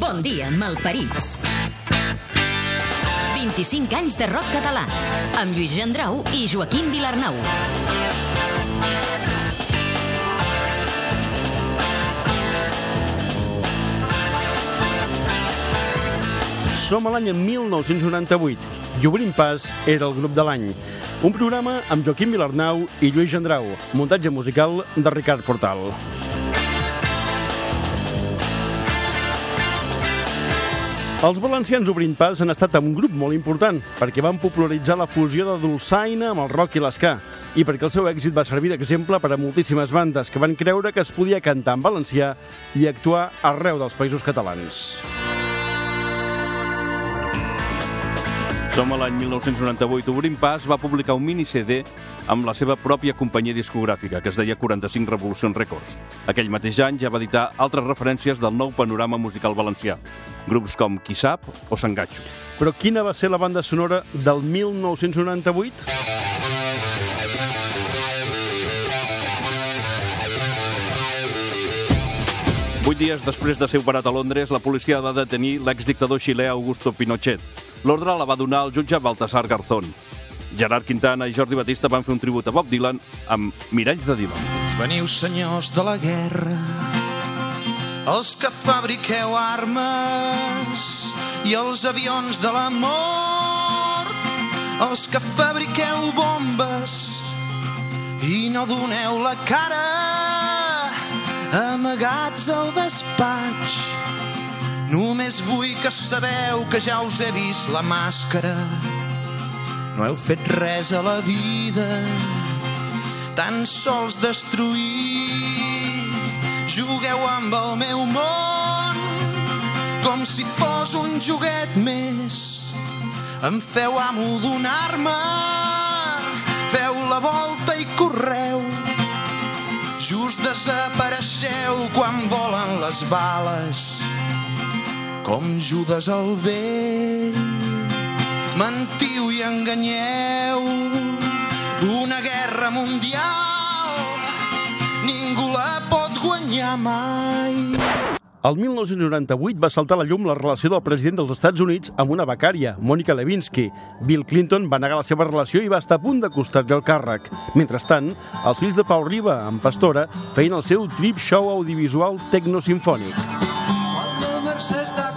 Bon dia, malparits. 25 anys de rock català, amb Lluís Gendrau i Joaquim Vilarnau. Som a l'any 1998 i Obrim Pas era el grup de l'any. Un programa amb Joaquim Vilarnau i Lluís Gendrau, muntatge musical de Ricard Portal. Els valencians Obrint Pas han estat un grup molt important perquè van popularitzar la fusió de dolçaina amb el rock i l'esca i perquè el seu èxit va servir d'exemple per a moltíssimes bandes que van creure que es podia cantar en valencià i actuar arreu dels països catalans. Som a l'any 1998. Obrim Pas va publicar un mini CD amb la seva pròpia companyia discogràfica, que es deia 45 Revolucions Records. Aquell mateix any ja va editar altres referències del nou panorama musical valencià, grups com Qui sap o Sangatxo. Però quina va ser la banda sonora del 1998? Vuit dies després de ser operat a Londres, la policia va detenir l'exdictador xilè Augusto Pinochet. L'ordre la va donar el jutge Baltasar Garzón. Gerard Quintana i Jordi Batista van fer un tribut a Bob Dylan amb Miralls de Dylan. Veniu, senyors de la guerra, els que fabriqueu armes i els avions de l'amor, els que fabriqueu bombes i no doneu la cara amagats al despatx. Només vull que sabeu que ja us he vist la màscara. No heu fet res a la vida, tan sols destruir. Jugueu amb el meu món com si fos un joguet més. Em feu amo d'una arma, feu la volta i correu. Just desapareixeu quan volen les bales com Judes al vent. Mentiu i enganyeu una guerra mundial ningú la pot guanyar mai. El 1998 va saltar a la llum la relació del president dels Estats Units amb una becària, Mònica Lewinsky. Bill Clinton va negar la seva relació i va estar a punt de costar-li el càrrec. Mentrestant, els fills de Pau Riba, amb Pastora, feien el seu trip show audiovisual tecnosinfònic. Cuando Mercè està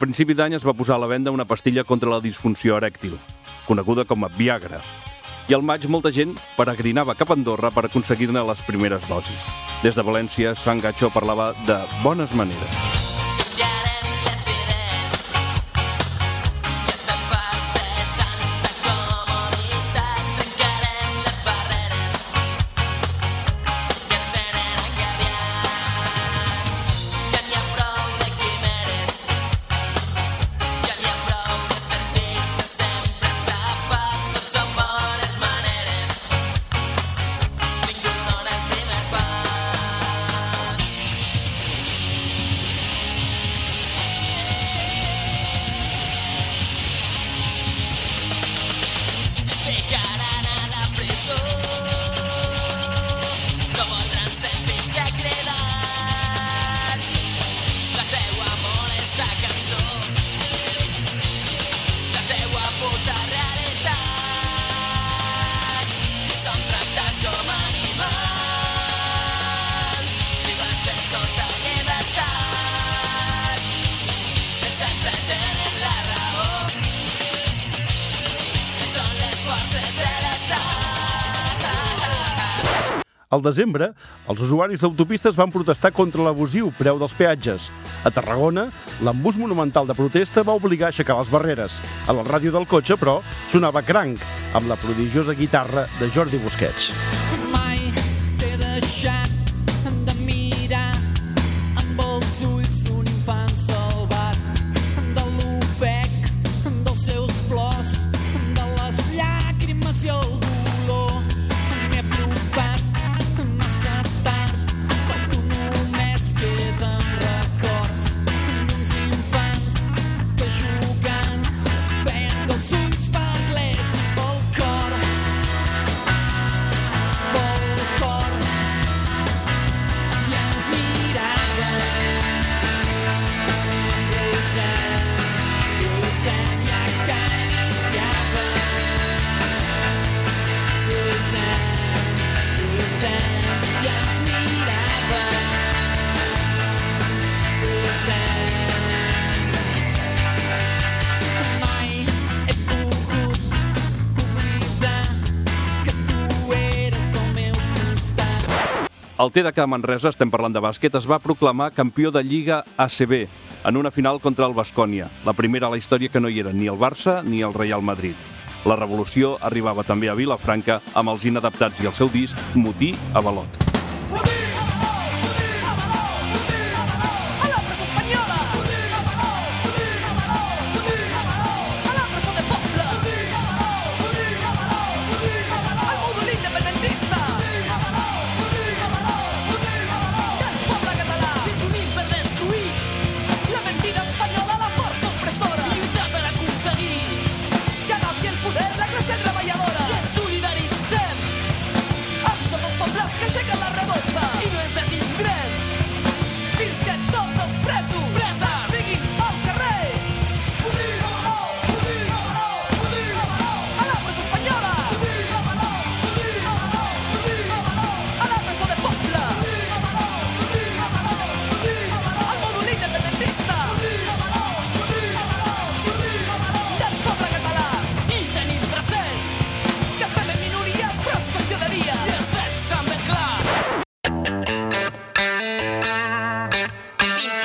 principi d'any es va posar a la venda una pastilla contra la disfunció erèctil, coneguda com a Viagra. I al maig molta gent peregrinava cap a Andorra per aconseguir-ne les primeres dosis. Des de València, Sant Gatxó parlava de bones maneres. Al desembre, els usuaris d'autopistes van protestar contra l'abusiu preu dels peatges. A Tarragona, l'embús monumental de protesta va obligar a aixecar les barreres. A la ràdio del cotxe, però, sonava cranc, amb la prodigiosa guitarra de Jordi Busquets. mai El TDK Manresa, estem parlant de bàsquet, es va proclamar campió de Lliga ACB en una final contra el Bascònia, la primera a la història que no hi era ni el Barça ni el Real Madrid. La revolució arribava també a Vilafranca amb els inadaptats i el seu disc Motí a Balot.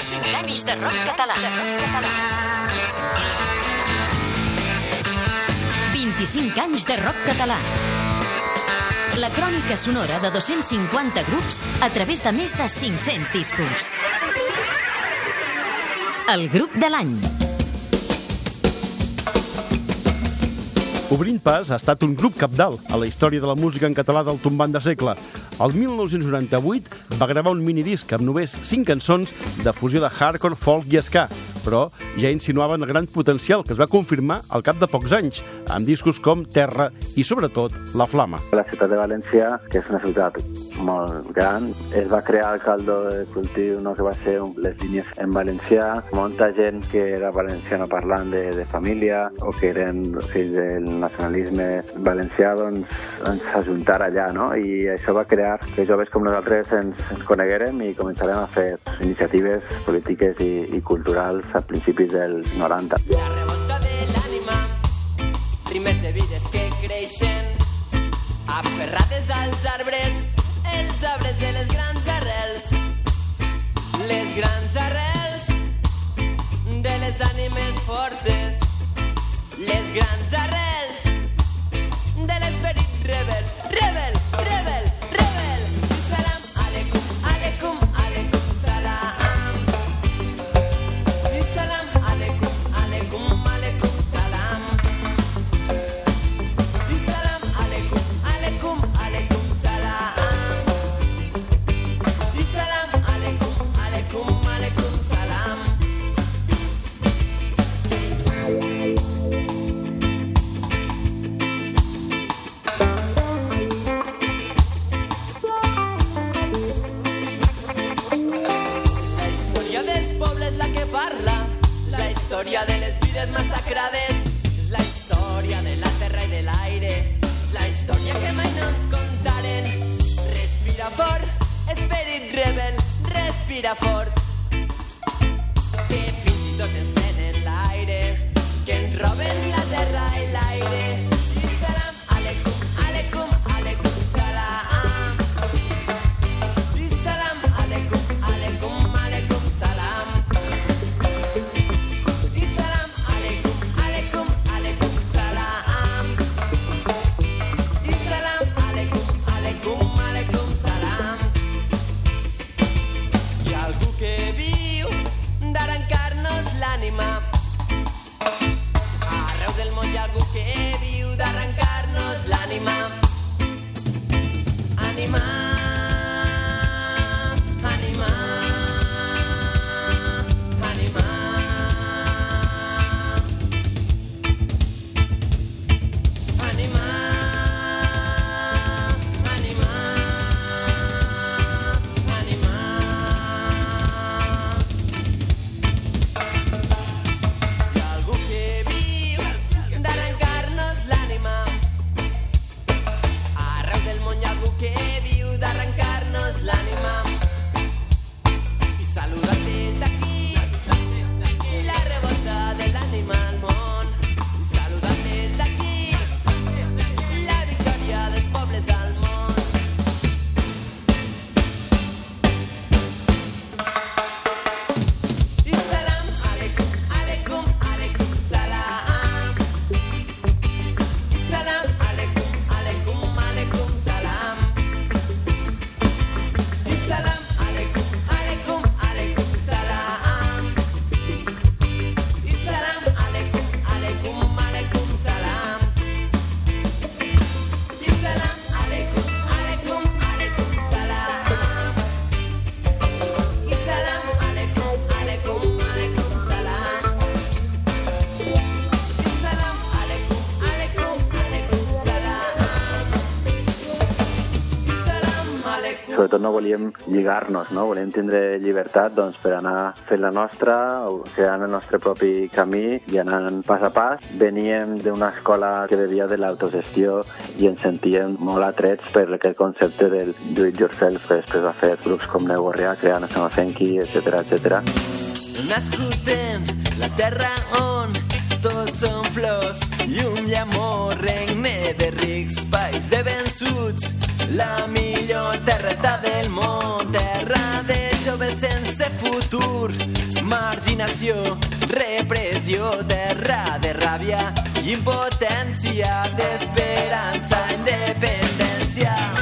25 anys de rock català. 25 anys de rock català. La crònica sonora de 250 grups a través de més de 500 discos. El grup de l'any. Obrint pas ha estat un grup capdalt a la història de la música en català del tombant de segle. El 1998 va gravar un minidisc amb només 5 cançons de fusió de hardcore, folk i ska, però ja insinuaven el gran potencial que es va confirmar al cap de pocs anys, amb discos com Terra i, sobretot, La Flama. La ciutat de València, que és una ciutat molt gran, es va crear el caldo de cultiu, no? que va ser un- les línies en valencià. Molta gent que era valenciano parlant de, de família o que eren fills del nacionalisme valencià doncs, ens ajuntar allà, no? I això va crear que joves com nosaltres ens, ens coneguérem i començarem a fer iniciatives polítiques i, i culturals a principis del 90. La revolta de l'ànima, rimes de vides que creixen, aferrades als arbres, els arbres de les grans arrels, les grans arrels de les ànimes fortes, les grans arrels de l'esperit rebel, la història de les vides massacrades, és la història de la terra i de l'aire, és la història que mai no ens contaren. Respira fort, esperit rebel, respira fort, que fins i tot ens prenen l'aire, que ens roben volíem lligar-nos, no? volíem tindre llibertat doncs, per anar fent la nostra, creant el nostre propi camí i anant pas a pas. Veníem d'una escola que bevia de l'autogestió i ens sentíem molt atrets per aquest concepte del do it yourself que després va fer grups com Neu Gorrià, creant Samafenki, etc etc. Nascut en la terra on tots són flors, llum i amor, regne de rics, país de vençuts, la millor terreta del món, terra de joves sense futur, marginació, repressió, terra de ràbia, impotència, d'esperança, independència.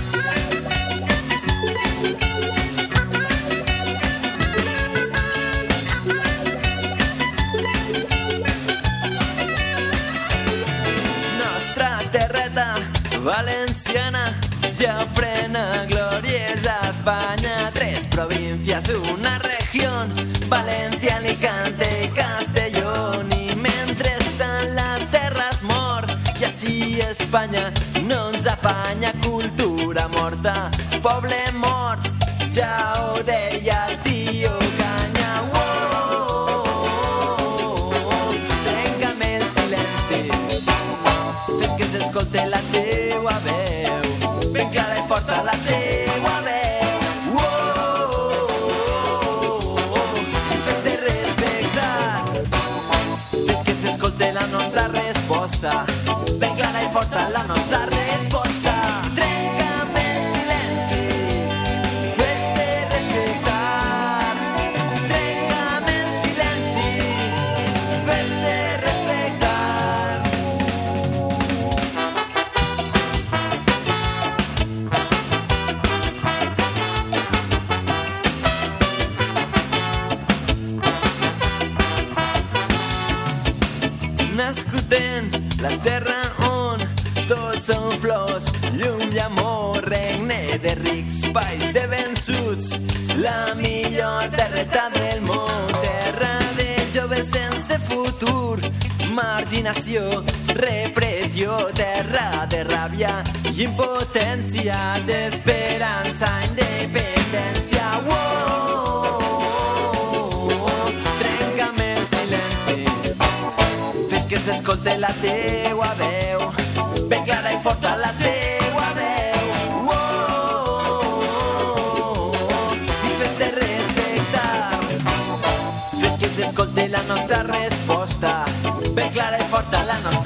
Una región, Valencia, Alicante Castellón. I mentrestant la terra es mor i així Espanya no ens apanya. Cultura morta, poble mort, ja ho deia el tio Canya. Trenca'm el que s'escolte la teua sense futur, marginació, repressió, terra de ràbia impotència, d'esperança, independència. Uou, trenca'm el silenci Fes que s'escolte la teua veu Ben clara i forta la teua S'escolte la nostra resposta Ben clara i forta la nostra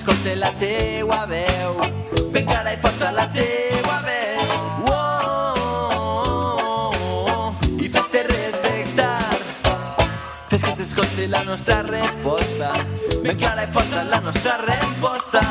S'escolte la teua veu Ben clara i forta la teua veu Uou, I fes-te respectar Fes que s'escolte la nostra resposta Ben clara i forta la nostra resposta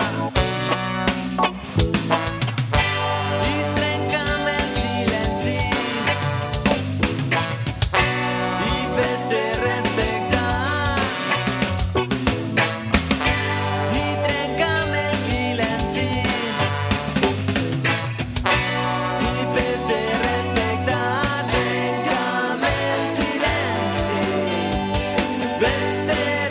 there.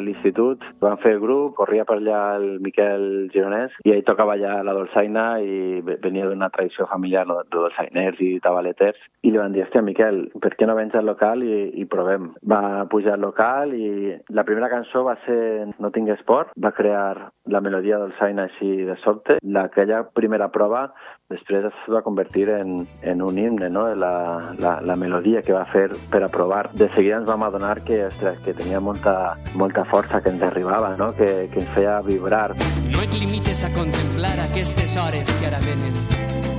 L'institut, vam fer grup, corria per allà el Miquel Gironès i ell tocava allà la dolçaina i ve- venia d'una tradició familiar de dolçainers i tabaleters i li van dir, hòstia, Miquel, per què no vens al local i, i provem? Va pujar al local i la primera cançó va ser No tingues por, va crear la melodia dolçaina així de sobte. La, aquella primera prova després es va convertir en, en un himne, no? la, la, la melodia que va fer per a provar. De seguida ens vam adonar que, ostres, que tenia molta, molta força que ens arribava, no? que, que ens feia vibrar. No et limites a contemplar aquestes hores que ara venen.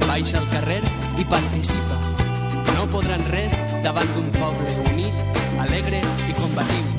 Baixa al carrer i participa. No podran res davant d'un poble unit, alegre i combatiu.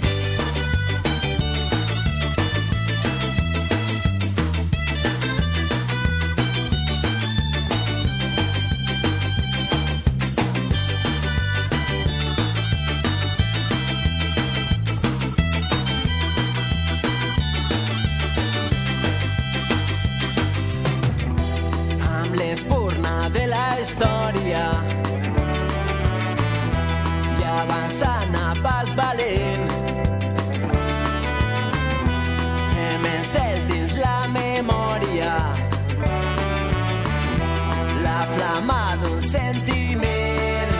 Sentiment.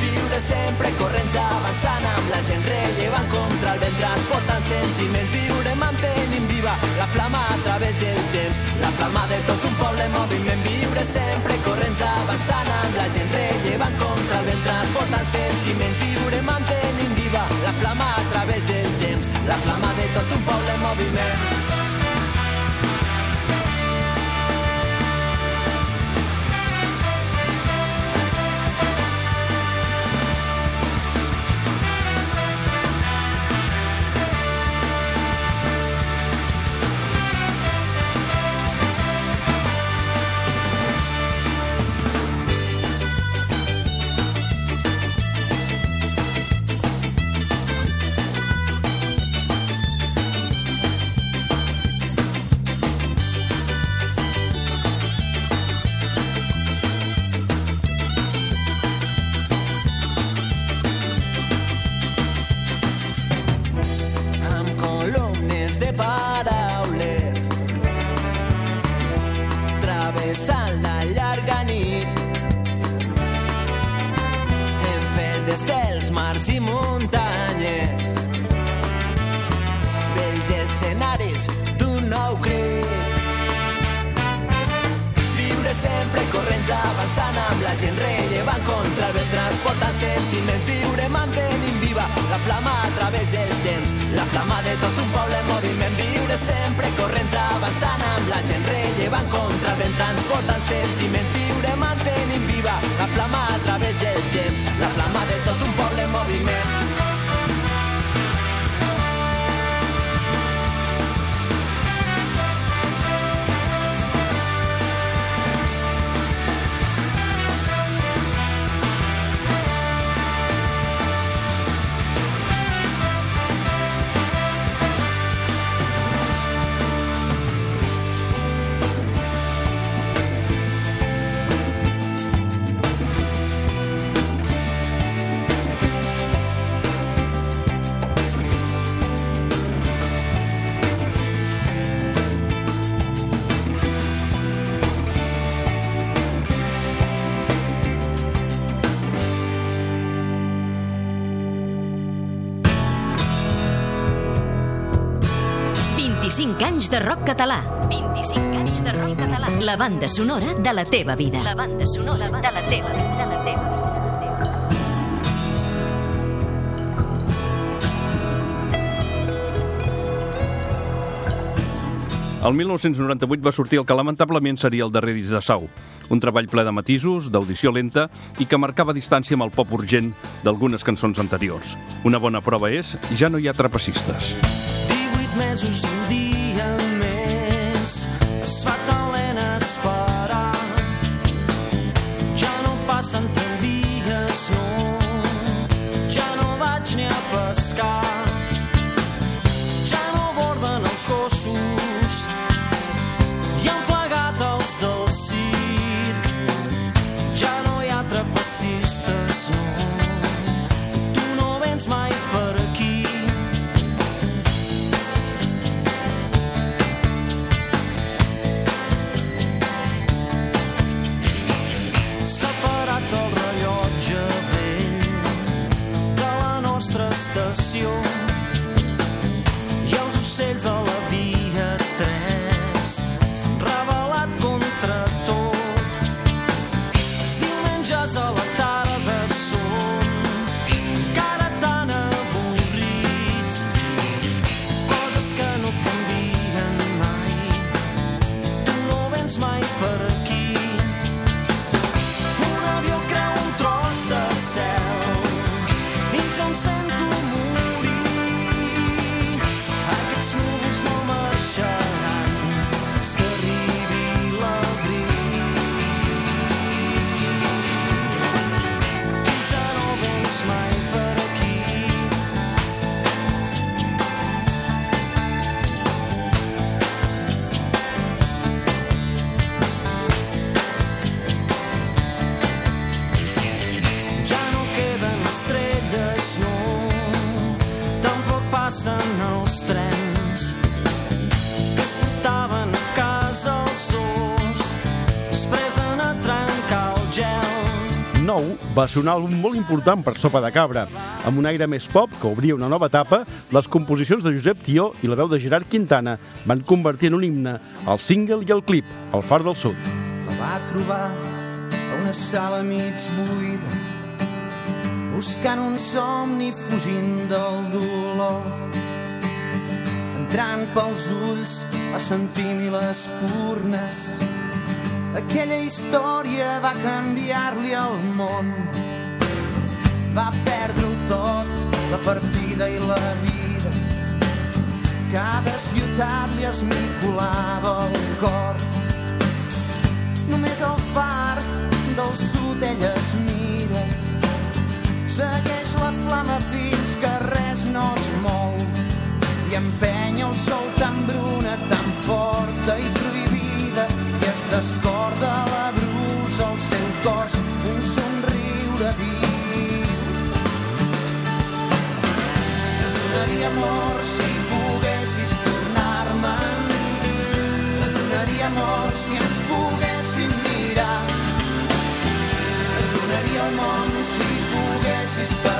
Viure sempre corrents avançant amb la gent rellevant contra el vent transportant sentiments viure mantenint viva la flama a través del temps. La flama de tot un poble en moviment. Viure sempre corrents avançant amb la gent rellevant contra el vent transportant sentiments viure mantenint viva la flama a través del temps. La flama de tot un poble en moviment avançant amb la gent rellevant contra el vent transportant sentiments viure mantenint viva la flama a través del temps. La flama de tot un poble en moviment viure sempre corrents avançant amb la gent rellevant contra el vent transportant sentiments viure mantenint viva la flama a través del temps. La flama de tot un poble en moviment Cinc anys de rock català. 25 anys de rock català. La banda sonora de la teva vida. La banda sonora de la teva vida. De la teva vida. El 1998 va sortir el que lamentablement seria el darrer disc de Sau, un treball ple de matisos, d'audició lenta i que marcava distància amb el pop urgent d'algunes cançons anteriors. Una bona prova és Ja no hi ha trapecistes. 18 mesos i un dia més va ser un àlbum molt important per Sopa de Cabra. Amb un aire més pop que obria una nova etapa, les composicions de Josep Tió i la veu de Gerard Quintana van convertir en un himne el single i el clip, El Far del Sud. La va trobar a una sala mig buida buscant un somni fugint del dolor entrant pels ulls a sentir mil espurnes aquella història va canviar-li el món. Va perdre-ho tot la partida i la vida. Cada ciutat li esmicolava el cor. Només el far del sud ella es mira. Segueix la flama fins que res no es mou. I empenya el sol tan bruna, tan forta i prohibida descorda la brusa al seu cos un somriure viu. Donaria amor si poguessis tornar-me'n donaria amor si ens poguéssim mirar. Donaria el món si poguessis parlar-me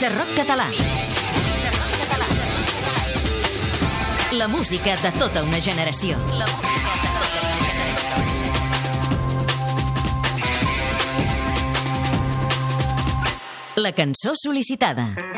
de rock català. La música de tota una generació. La música de tota una generació. La cançó sol·licitada.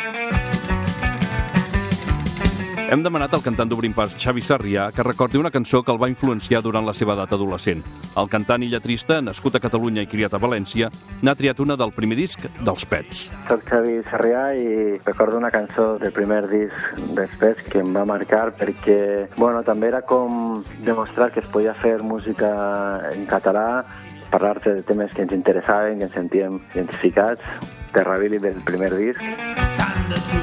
Hem demanat al cantant d'Obrim Pas, Xavi Sarrià, que recordi una cançó que el va influenciar durant la seva edat adolescent. El cantant i lletrista, nascut a Catalunya i criat a València, n'ha triat una del primer disc dels Pets. Soc Xavi Sarrià i recordo una cançó del primer disc dels Pets que em va marcar perquè bueno, també era com demostrar que es podia fer música en català, parlar-te de temes que ens interessaven, que ens sentíem identificats, Terrabili del primer disc. tant de tombes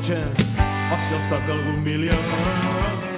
cotxe o si els toca algun milió.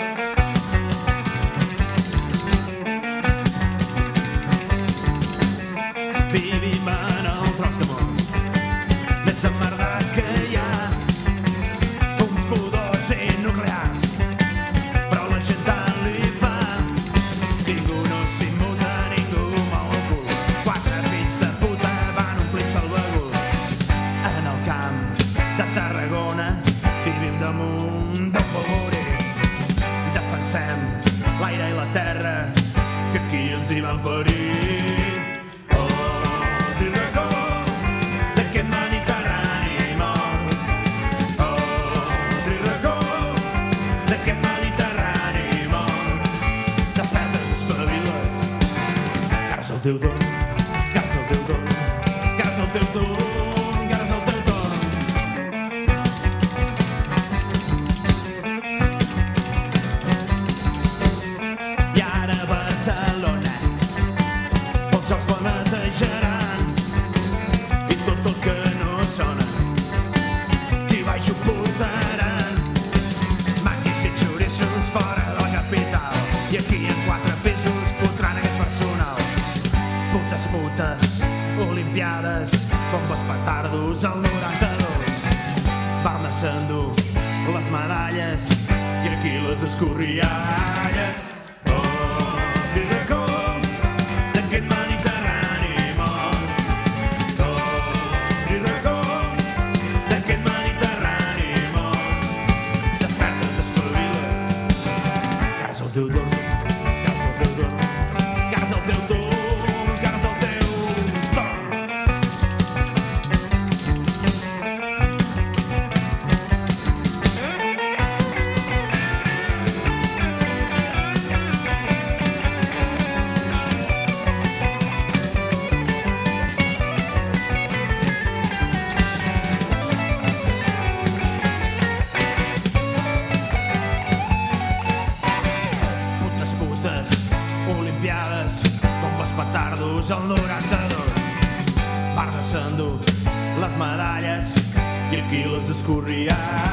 I aquí